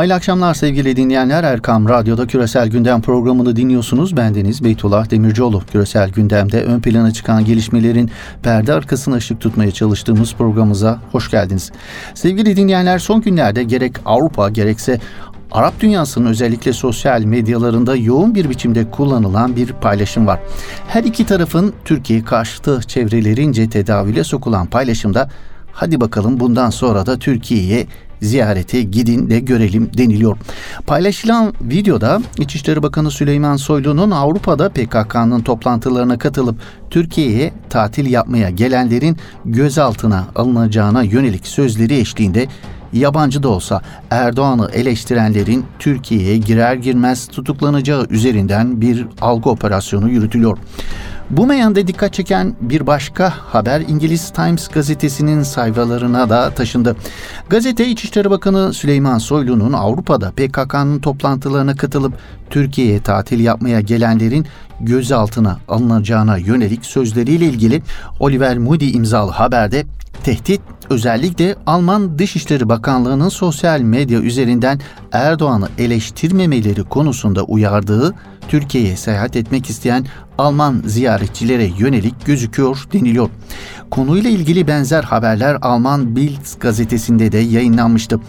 Hayırlı akşamlar sevgili dinleyenler. Erkam Radyo'da Küresel Gündem programını dinliyorsunuz. Bendeniz Beytullah Demircioğlu. Küresel Gündem'de ön plana çıkan gelişmelerin perde arkasına ışık tutmaya çalıştığımız programımıza hoş geldiniz. Sevgili dinleyenler son günlerde gerek Avrupa gerekse Arap dünyasının özellikle sosyal medyalarında yoğun bir biçimde kullanılan bir paylaşım var. Her iki tarafın Türkiye karşıtı çevrelerince tedavüle sokulan paylaşımda hadi bakalım bundan sonra da Türkiye'ye ziyarete gidin de görelim deniliyor. Paylaşılan videoda İçişleri Bakanı Süleyman Soylu'nun Avrupa'da PKK'nın toplantılarına katılıp Türkiye'ye tatil yapmaya gelenlerin gözaltına alınacağına yönelik sözleri eşliğinde yabancı da olsa Erdoğan'ı eleştirenlerin Türkiye'ye girer girmez tutuklanacağı üzerinden bir algı operasyonu yürütülüyor. Bu meyanda dikkat çeken bir başka haber İngiliz Times gazetesinin sayfalarına da taşındı. Gazete İçişleri Bakanı Süleyman Soylu'nun Avrupa'da PKK'nın toplantılarına katılıp Türkiye'ye tatil yapmaya gelenlerin gözaltına alınacağına yönelik sözleriyle ilgili Oliver Moody imzalı haberde tehdit özellikle Alman Dışişleri Bakanlığı'nın sosyal medya üzerinden Erdoğan'ı eleştirmemeleri konusunda uyardığı Türkiye'ye seyahat etmek isteyen Alman ziyaretçilere yönelik gözüküyor deniliyor. Konuyla ilgili benzer haberler Alman Bild gazetesinde de yayınlanmıştı.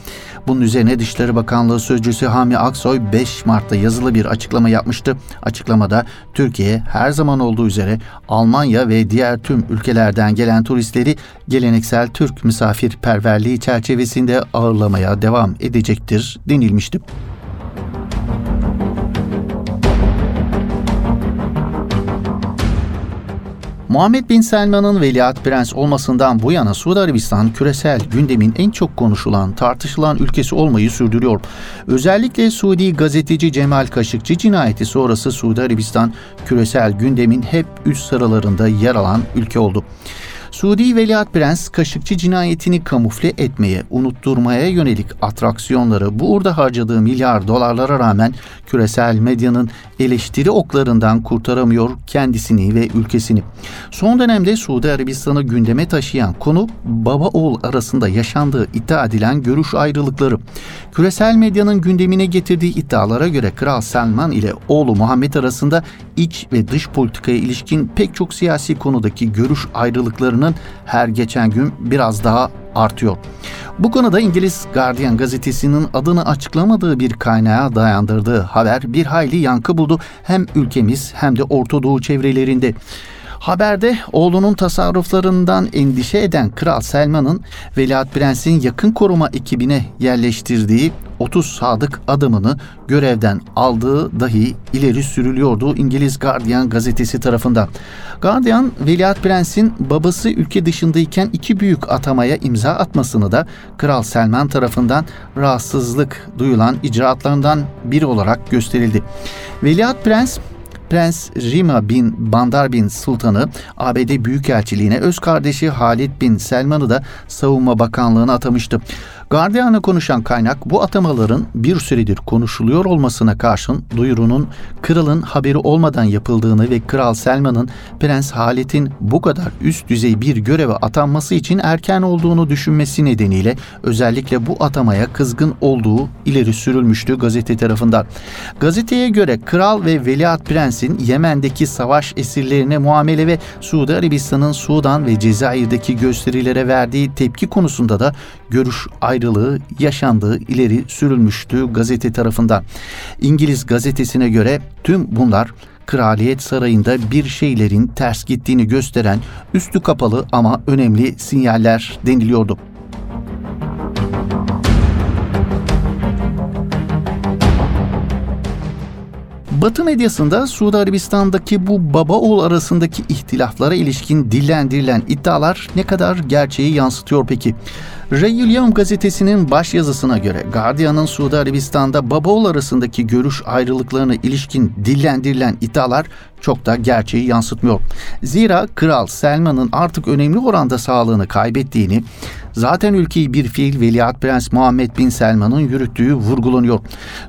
Bunun üzerine Dışişleri Bakanlığı Sözcüsü Hami Aksoy 5 Mart'ta yazılı bir açıklama yapmıştı. Açıklamada Türkiye her zaman olduğu üzere Almanya ve diğer tüm ülkelerden gelen turistleri geleneksel Türk misafirperverliği çerçevesinde ağırlamaya devam edecektir denilmişti. Muhammed Bin Selman'ın veliaht prens olmasından bu yana Suudi Arabistan küresel gündemin en çok konuşulan, tartışılan ülkesi olmayı sürdürüyor. Özellikle Suudi gazeteci Cemal Kaşıkçı cinayeti sonrası Suudi Arabistan küresel gündemin hep üst sıralarında yer alan ülke oldu. Suudi Veliaht Prens Kaşıkçı cinayetini kamufle etmeye, unutturmaya yönelik atraksiyonları bu uğurda harcadığı milyar dolarlara rağmen küresel medyanın eleştiri oklarından kurtaramıyor kendisini ve ülkesini. Son dönemde Suudi Arabistan'ı gündeme taşıyan konu baba oğul arasında yaşandığı iddia edilen görüş ayrılıkları. Küresel medyanın gündemine getirdiği iddialara göre Kral Selman ile oğlu Muhammed arasında iç ve dış politikaya ilişkin pek çok siyasi konudaki görüş ayrılıklarının her geçen gün biraz daha artıyor. Bu konuda İngiliz Guardian gazetesinin adını açıklamadığı bir kaynağa dayandırdığı haber bir hayli yankı buldu hem ülkemiz hem de Orta Doğu çevrelerinde. Haberde oğlunun tasarruflarından endişe eden Kral Selman'ın Veliaht Prens'in yakın koruma ekibine yerleştirdiği 30 sadık adamını görevden aldığı dahi ileri sürülüyordu İngiliz Guardian gazetesi tarafından. Guardian, Veliaht Prens'in babası ülke dışındayken iki büyük atamaya imza atmasını da Kral Selman tarafından rahatsızlık duyulan icraatlarından biri olarak gösterildi. Veliaht Prens Prens Rima bin Bandar bin Sultan'ı ABD Büyükelçiliğine öz kardeşi Halid bin Selman'ı da Savunma Bakanlığı'na atamıştı. Guardian'a konuşan kaynak bu atamaların bir süredir konuşuluyor olmasına karşın duyurunun kralın haberi olmadan yapıldığını ve Kral Selman'ın Prens Halit'in bu kadar üst düzey bir göreve atanması için erken olduğunu düşünmesi nedeniyle özellikle bu atamaya kızgın olduğu ileri sürülmüştü gazete tarafından. Gazeteye göre kral ve veliaht prensin Yemen'deki savaş esirlerine muamele ve Suudi Arabistan'ın Sudan ve Cezayir'deki gösterilere verdiği tepki konusunda da görüş ayrılığı yaşandığı ileri sürülmüştü gazete tarafından. İngiliz gazetesine göre tüm bunlar Kraliyet Sarayı'nda bir şeylerin ters gittiğini gösteren üstü kapalı ama önemli sinyaller deniliyordu. Batı medyasında Suudi Arabistan'daki bu baba oğul arasındaki ihtilaflara ilişkin dillendirilen iddialar ne kadar gerçeği yansıtıyor peki? Ray gazetesinin baş yazısına göre Guardian'ın Suudi Arabistan'da baba oğul arasındaki görüş ayrılıklarına ilişkin dillendirilen iddialar çok da gerçeği yansıtmıyor. Zira Kral Selman'ın artık önemli oranda sağlığını kaybettiğini, zaten ülkeyi bir fiil Veliaht Prens Muhammed Bin Selman'ın yürüttüğü vurgulanıyor.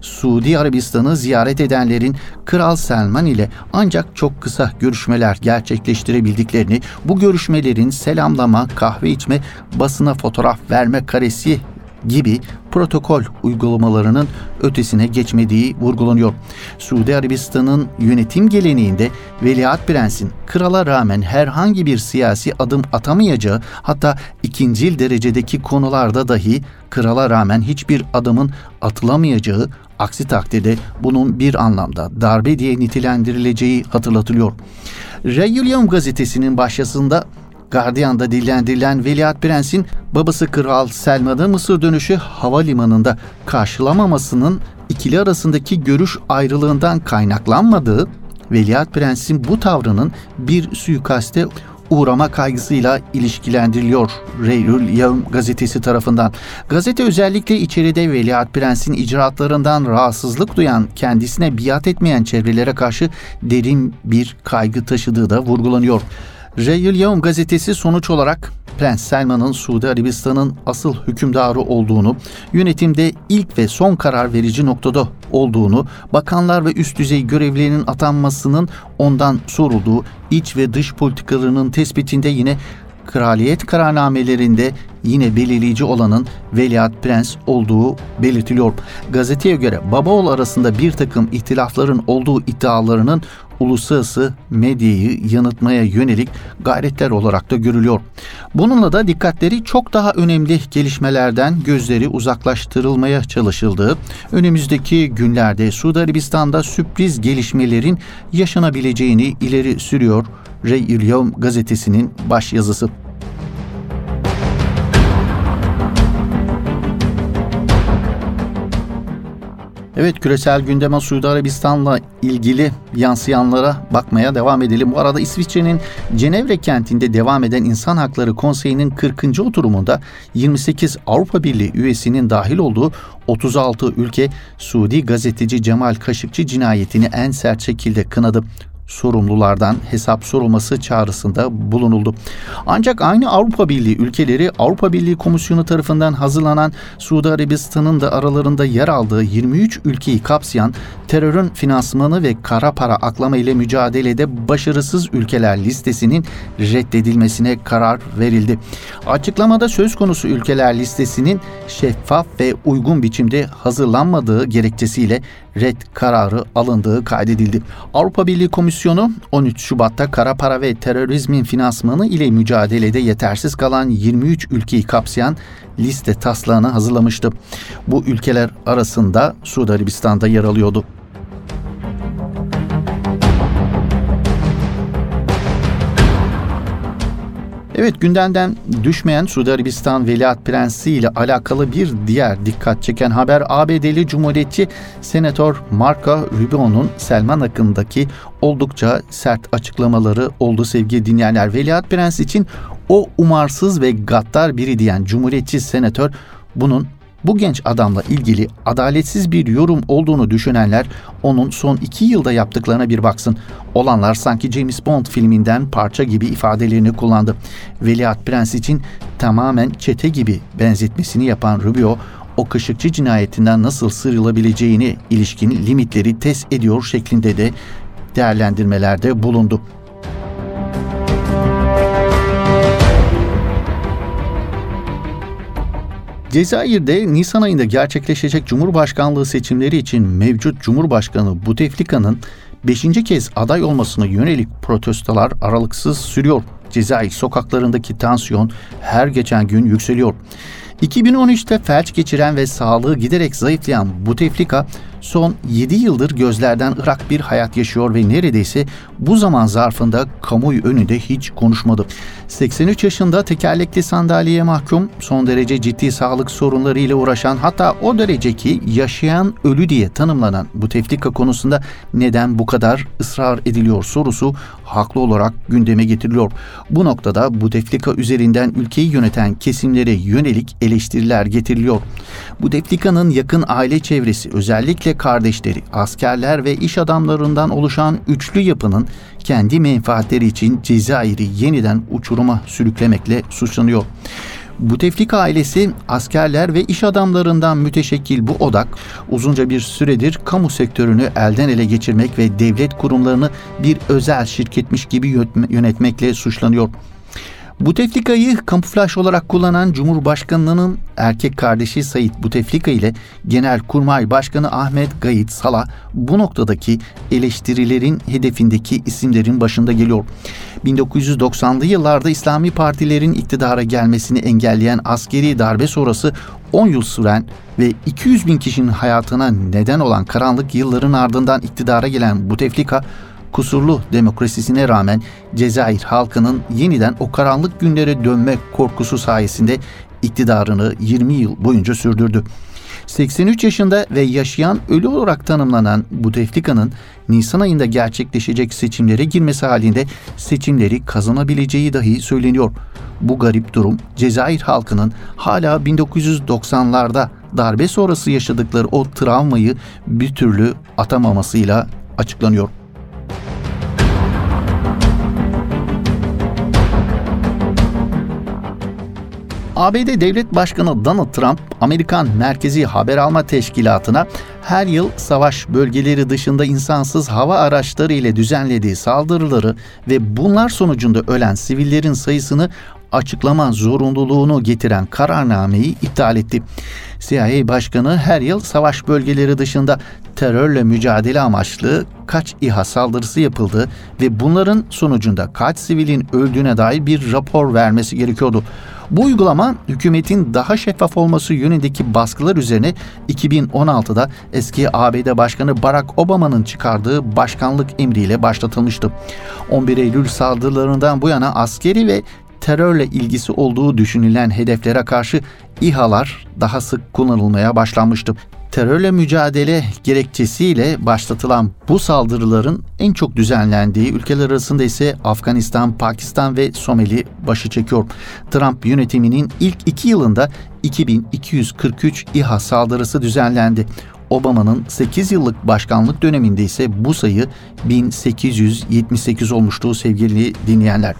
Suudi Arabistan'ı ziyaret edenlerin Kral Selman ile ancak çok kısa görüşmeler gerçekleştirebildiklerini, bu görüşmelerin selamlama, kahve içme, basına fotoğraf verme karesi gibi protokol uygulamalarının ötesine geçmediği vurgulanıyor. Suudi Arabistan'ın yönetim geleneğinde Veliaht Prens'in krala rağmen herhangi bir siyasi adım atamayacağı hatta ikincil derecedeki konularda dahi krala rağmen hiçbir adımın atılamayacağı aksi takdirde bunun bir anlamda darbe diye nitelendirileceği hatırlatılıyor. Regulium gazetesinin başyazında Guardian'da dillendirilen Veliaht Prens'in babası Kral Selman'ı Mısır dönüşü havalimanında karşılamamasının ikili arasındaki görüş ayrılığından kaynaklanmadığı, Veliaht Prens'in bu tavrının bir suikaste uğrama kaygısıyla ilişkilendiriliyor Reyrül Yavm gazetesi tarafından. Gazete özellikle içeride Veliaht Prens'in icraatlarından rahatsızlık duyan, kendisine biat etmeyen çevrelere karşı derin bir kaygı taşıdığı da vurgulanıyor. Reyil Yavm gazetesi sonuç olarak Prens Selman'ın Suudi Arabistan'ın asıl hükümdarı olduğunu, yönetimde ilk ve son karar verici noktada olduğunu, bakanlar ve üst düzey görevlilerinin atanmasının ondan sorulduğu iç ve dış politikalarının tespitinde yine kraliyet kararnamelerinde yine belirleyici olanın Veliaht Prens olduğu belirtiliyor. Gazeteye göre baba oğul arasında bir takım ihtilafların olduğu iddialarının uluslararası medyayı yanıtmaya yönelik gayretler olarak da görülüyor. Bununla da dikkatleri çok daha önemli gelişmelerden gözleri uzaklaştırılmaya çalışıldığı, önümüzdeki günlerde Suudi Arabistan'da sürpriz gelişmelerin yaşanabileceğini ileri sürüyor Rey gazetesinin baş yazısı. Evet küresel gündeme Suudi Arabistan'la ilgili yansıyanlara bakmaya devam edelim. Bu arada İsviçre'nin Cenevre kentinde devam eden İnsan Hakları Konseyi'nin 40. oturumunda 28 Avrupa Birliği üyesinin dahil olduğu 36 ülke Suudi gazeteci Cemal Kaşıkçı cinayetini en sert şekilde kınadı sorumlulardan hesap sorulması çağrısında bulunuldu. Ancak aynı Avrupa Birliği ülkeleri Avrupa Birliği Komisyonu tarafından hazırlanan Suudi Arabistan'ın da aralarında yer aldığı 23 ülkeyi kapsayan terörün finansmanı ve kara para aklama ile mücadelede başarısız ülkeler listesinin reddedilmesine karar verildi. Açıklamada söz konusu ülkeler listesinin şeffaf ve uygun biçimde hazırlanmadığı gerekçesiyle red kararı alındığı kaydedildi. Avrupa Birliği Komisyonu 13 Şubat'ta kara para ve terörizmin finansmanı ile mücadelede yetersiz kalan 23 ülkeyi kapsayan liste taslağını hazırlamıştı. Bu ülkeler arasında Suudi Arabistan'da yer alıyordu. Evet gündemden düşmeyen Suudi Arabistan Veliaht Prensi ile alakalı bir diğer dikkat çeken haber ABD'li Cumhuriyetçi Senatör Marco Rubio'nun Selman hakkındaki oldukça sert açıklamaları oldu sevgili dinleyenler. Veliaht Prens için o umarsız ve gaddar biri diyen Cumhuriyetçi Senatör bunun bu genç adamla ilgili adaletsiz bir yorum olduğunu düşünenler onun son iki yılda yaptıklarına bir baksın. Olanlar sanki James Bond filminden parça gibi ifadelerini kullandı. Veliaht Prens için tamamen çete gibi benzetmesini yapan Rubio, o Kışıkçı cinayetinden nasıl sıyrılabileceğini ilişkin limitleri test ediyor şeklinde de değerlendirmelerde bulundu. Cezayir'de Nisan ayında gerçekleşecek Cumhurbaşkanlığı seçimleri için mevcut Cumhurbaşkanı Bouteflika'nın 5. kez aday olmasına yönelik protestolar aralıksız sürüyor. Cezayir sokaklarındaki tansiyon her geçen gün yükseliyor. 2013'te felç geçiren ve sağlığı giderek zayıflayan Bouteflika son 7 yıldır gözlerden ırak bir hayat yaşıyor ve neredeyse bu zaman zarfında kamuoyu önünde hiç konuşmadı. 83 yaşında tekerlekli sandalyeye mahkum, son derece ciddi sağlık sorunlarıyla uğraşan hatta o derece ki yaşayan ölü diye tanımlanan bu teflika konusunda neden bu kadar ısrar ediliyor sorusu haklı olarak gündeme getiriliyor. Bu noktada bu teflika üzerinden ülkeyi yöneten kesimlere yönelik eleştiriler getiriliyor. Bu teflikanın yakın aile çevresi özellikle kardeşleri, askerler ve iş adamlarından oluşan üçlü yapının kendi menfaatleri için Cezayir'i yeniden uçuruma sürüklemekle suçlanıyor. Buteflika ailesi askerler ve iş adamlarından müteşekkil bu odak uzunca bir süredir kamu sektörünü elden ele geçirmek ve devlet kurumlarını bir özel şirketmiş gibi yönetmekle suçlanıyor. Buteflika'yı kamuflaj olarak kullanan Cumhurbaşkanı'nın erkek kardeşi Sayit Buteflika ile Genelkurmay Başkanı Ahmet Gayit Sala bu noktadaki eleştirilerin hedefindeki isimlerin başında geliyor. 1990'lı yıllarda İslami partilerin iktidara gelmesini engelleyen askeri darbe sonrası 10 yıl süren ve 200 bin kişinin hayatına neden olan karanlık yılların ardından iktidara gelen Buteflika kusurlu demokrasisine rağmen Cezayir halkının yeniden o karanlık günlere dönme korkusu sayesinde iktidarını 20 yıl boyunca sürdürdü. 83 yaşında ve yaşayan ölü olarak tanımlanan Bouteflika'nın Nisan ayında gerçekleşecek seçimlere girmesi halinde seçimleri kazanabileceği dahi söyleniyor. Bu garip durum Cezayir halkının hala 1990'larda darbe sonrası yaşadıkları o travmayı bir türlü atamamasıyla açıklanıyor. ABD Devlet Başkanı Donald Trump, Amerikan Merkezi Haber Alma Teşkilatı'na her yıl savaş bölgeleri dışında insansız hava araçları ile düzenlediği saldırıları ve bunlar sonucunda ölen sivillerin sayısını açıklama zorunluluğunu getiren kararnameyi iptal etti. CIA Başkanı her yıl savaş bölgeleri dışında terörle mücadele amaçlı kaç İHA saldırısı yapıldı ve bunların sonucunda kaç sivilin öldüğüne dair bir rapor vermesi gerekiyordu. Bu uygulama hükümetin daha şeffaf olması yönündeki baskılar üzerine 2016'da eski ABD Başkanı Barack Obama'nın çıkardığı başkanlık emriyle başlatılmıştı. 11 Eylül saldırılarından bu yana askeri ve terörle ilgisi olduğu düşünülen hedeflere karşı İHA'lar daha sık kullanılmaya başlanmıştı. Terörle mücadele gerekçesiyle başlatılan bu saldırıların en çok düzenlendiği ülkeler arasında ise Afganistan, Pakistan ve Somali başı çekiyor. Trump yönetiminin ilk iki yılında 2243 İHA saldırısı düzenlendi. Obama'nın 8 yıllık başkanlık döneminde ise bu sayı 1878 olmuştu sevgili dinleyenler.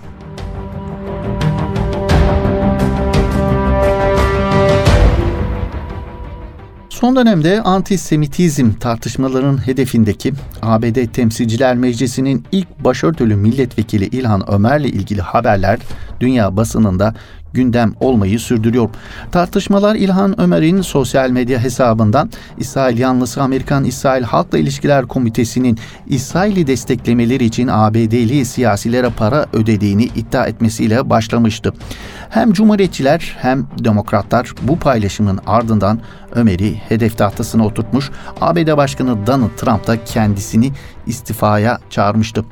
Son dönemde antisemitizm tartışmalarının hedefindeki ABD Temsilciler Meclisi'nin ilk başörtülü milletvekili İlhan Ömer'le ilgili haberler dünya basınında gündem olmayı sürdürüyor. Tartışmalar İlhan Ömer'in sosyal medya hesabından İsrail yanlısı Amerikan İsrail Halkla İlişkiler Komitesi'nin İsrail'i desteklemeleri için ABD'li siyasilere para ödediğini iddia etmesiyle başlamıştı. Hem Cumhuriyetçiler hem Demokratlar bu paylaşımın ardından Ömer'i hedef tahtasına oturtmuş, ABD Başkanı Donald Trump da kendisini istifaya çağırmıştı.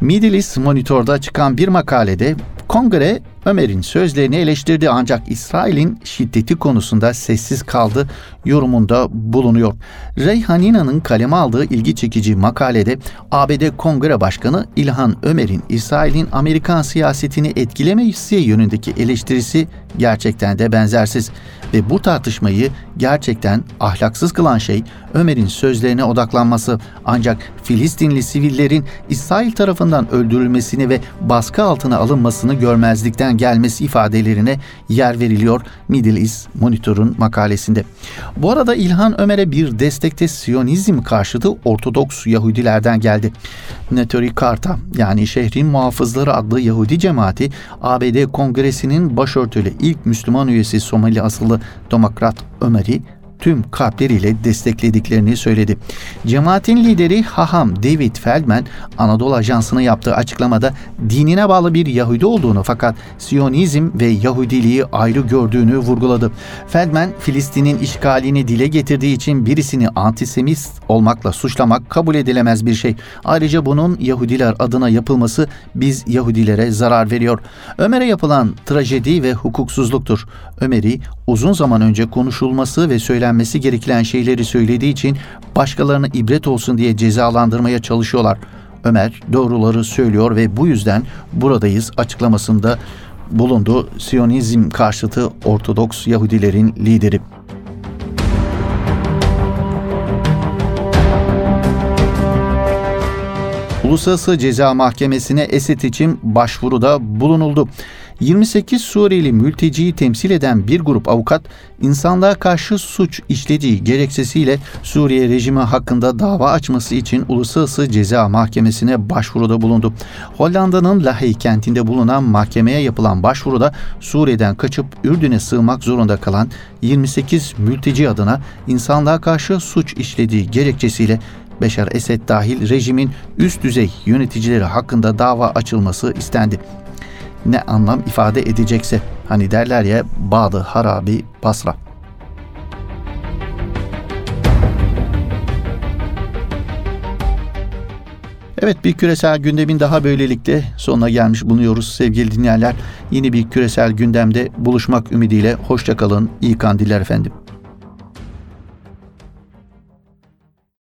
Middle East Monitor'da çıkan bir makalede Kongre Ömer'in sözlerini eleştirdi ancak İsrail'in şiddeti konusunda sessiz kaldı yorumunda bulunuyor. Reyhanina'nın kaleme aldığı ilgi çekici makalede ABD Kongre Başkanı İlhan Ömer'in İsrail'in Amerikan siyasetini etkilemesi yönündeki eleştirisi gerçekten de benzersiz ve bu tartışmayı gerçekten ahlaksız kılan şey Ömer'in sözlerine odaklanması ancak Filistinli sivillerin İsrail tarafından öldürülmesini ve baskı altına alınmasını görmezlikten gelmesi ifadelerine yer veriliyor Middle East Monitor'un makalesinde. Bu arada İlhan Ömer'e bir destekte Siyonizm karşıtı Ortodoks Yahudilerden geldi. Netori Karta yani şehrin muhafızları adlı Yahudi cemaati ABD Kongresi'nin başörtülü ilk Müslüman üyesi Somali asıllı Demokrat Ömer'i tüm kalpleriyle desteklediklerini söyledi. Cemaatin lideri Haham David Feldman Anadolu Ajansı'na yaptığı açıklamada dinine bağlı bir Yahudi olduğunu fakat Siyonizm ve Yahudiliği ayrı gördüğünü vurguladı. Feldman Filistin'in işgalini dile getirdiği için birisini antisemist olmakla suçlamak kabul edilemez bir şey. Ayrıca bunun Yahudiler adına yapılması biz Yahudilere zarar veriyor. Ömer'e yapılan trajedi ve hukuksuzluktur. Ömer'i uzun zaman önce konuşulması ve söylenmesi gereken şeyleri söylediği için başkalarına ibret olsun diye cezalandırmaya çalışıyorlar. Ömer doğruları söylüyor ve bu yüzden buradayız açıklamasında bulundu Siyonizm karşıtı Ortodoks Yahudilerin lideri. Uluslararası Ceza Mahkemesi'ne Esed için başvuruda bulunuldu. 28 Suriyeli mülteciyi temsil eden bir grup avukat, insanlığa karşı suç işlediği gerekçesiyle Suriye rejimi hakkında dava açması için Uluslararası Ceza Mahkemesi'ne başvuruda bulundu. Hollanda'nın Lahey kentinde bulunan mahkemeye yapılan başvuruda Suriye'den kaçıp Ürdün'e sığmak zorunda kalan 28 mülteci adına insanlığa karşı suç işlediği gerekçesiyle Beşar Esed dahil rejimin üst düzey yöneticileri hakkında dava açılması istendi. Ne anlam ifade edecekse hani derler ya Bağdı Harabi Basra. Evet bir küresel gündemin daha böylelikle sonuna gelmiş bulunuyoruz sevgili dinleyenler. Yeni bir küresel gündemde buluşmak ümidiyle hoşçakalın, iyi kandiller efendim.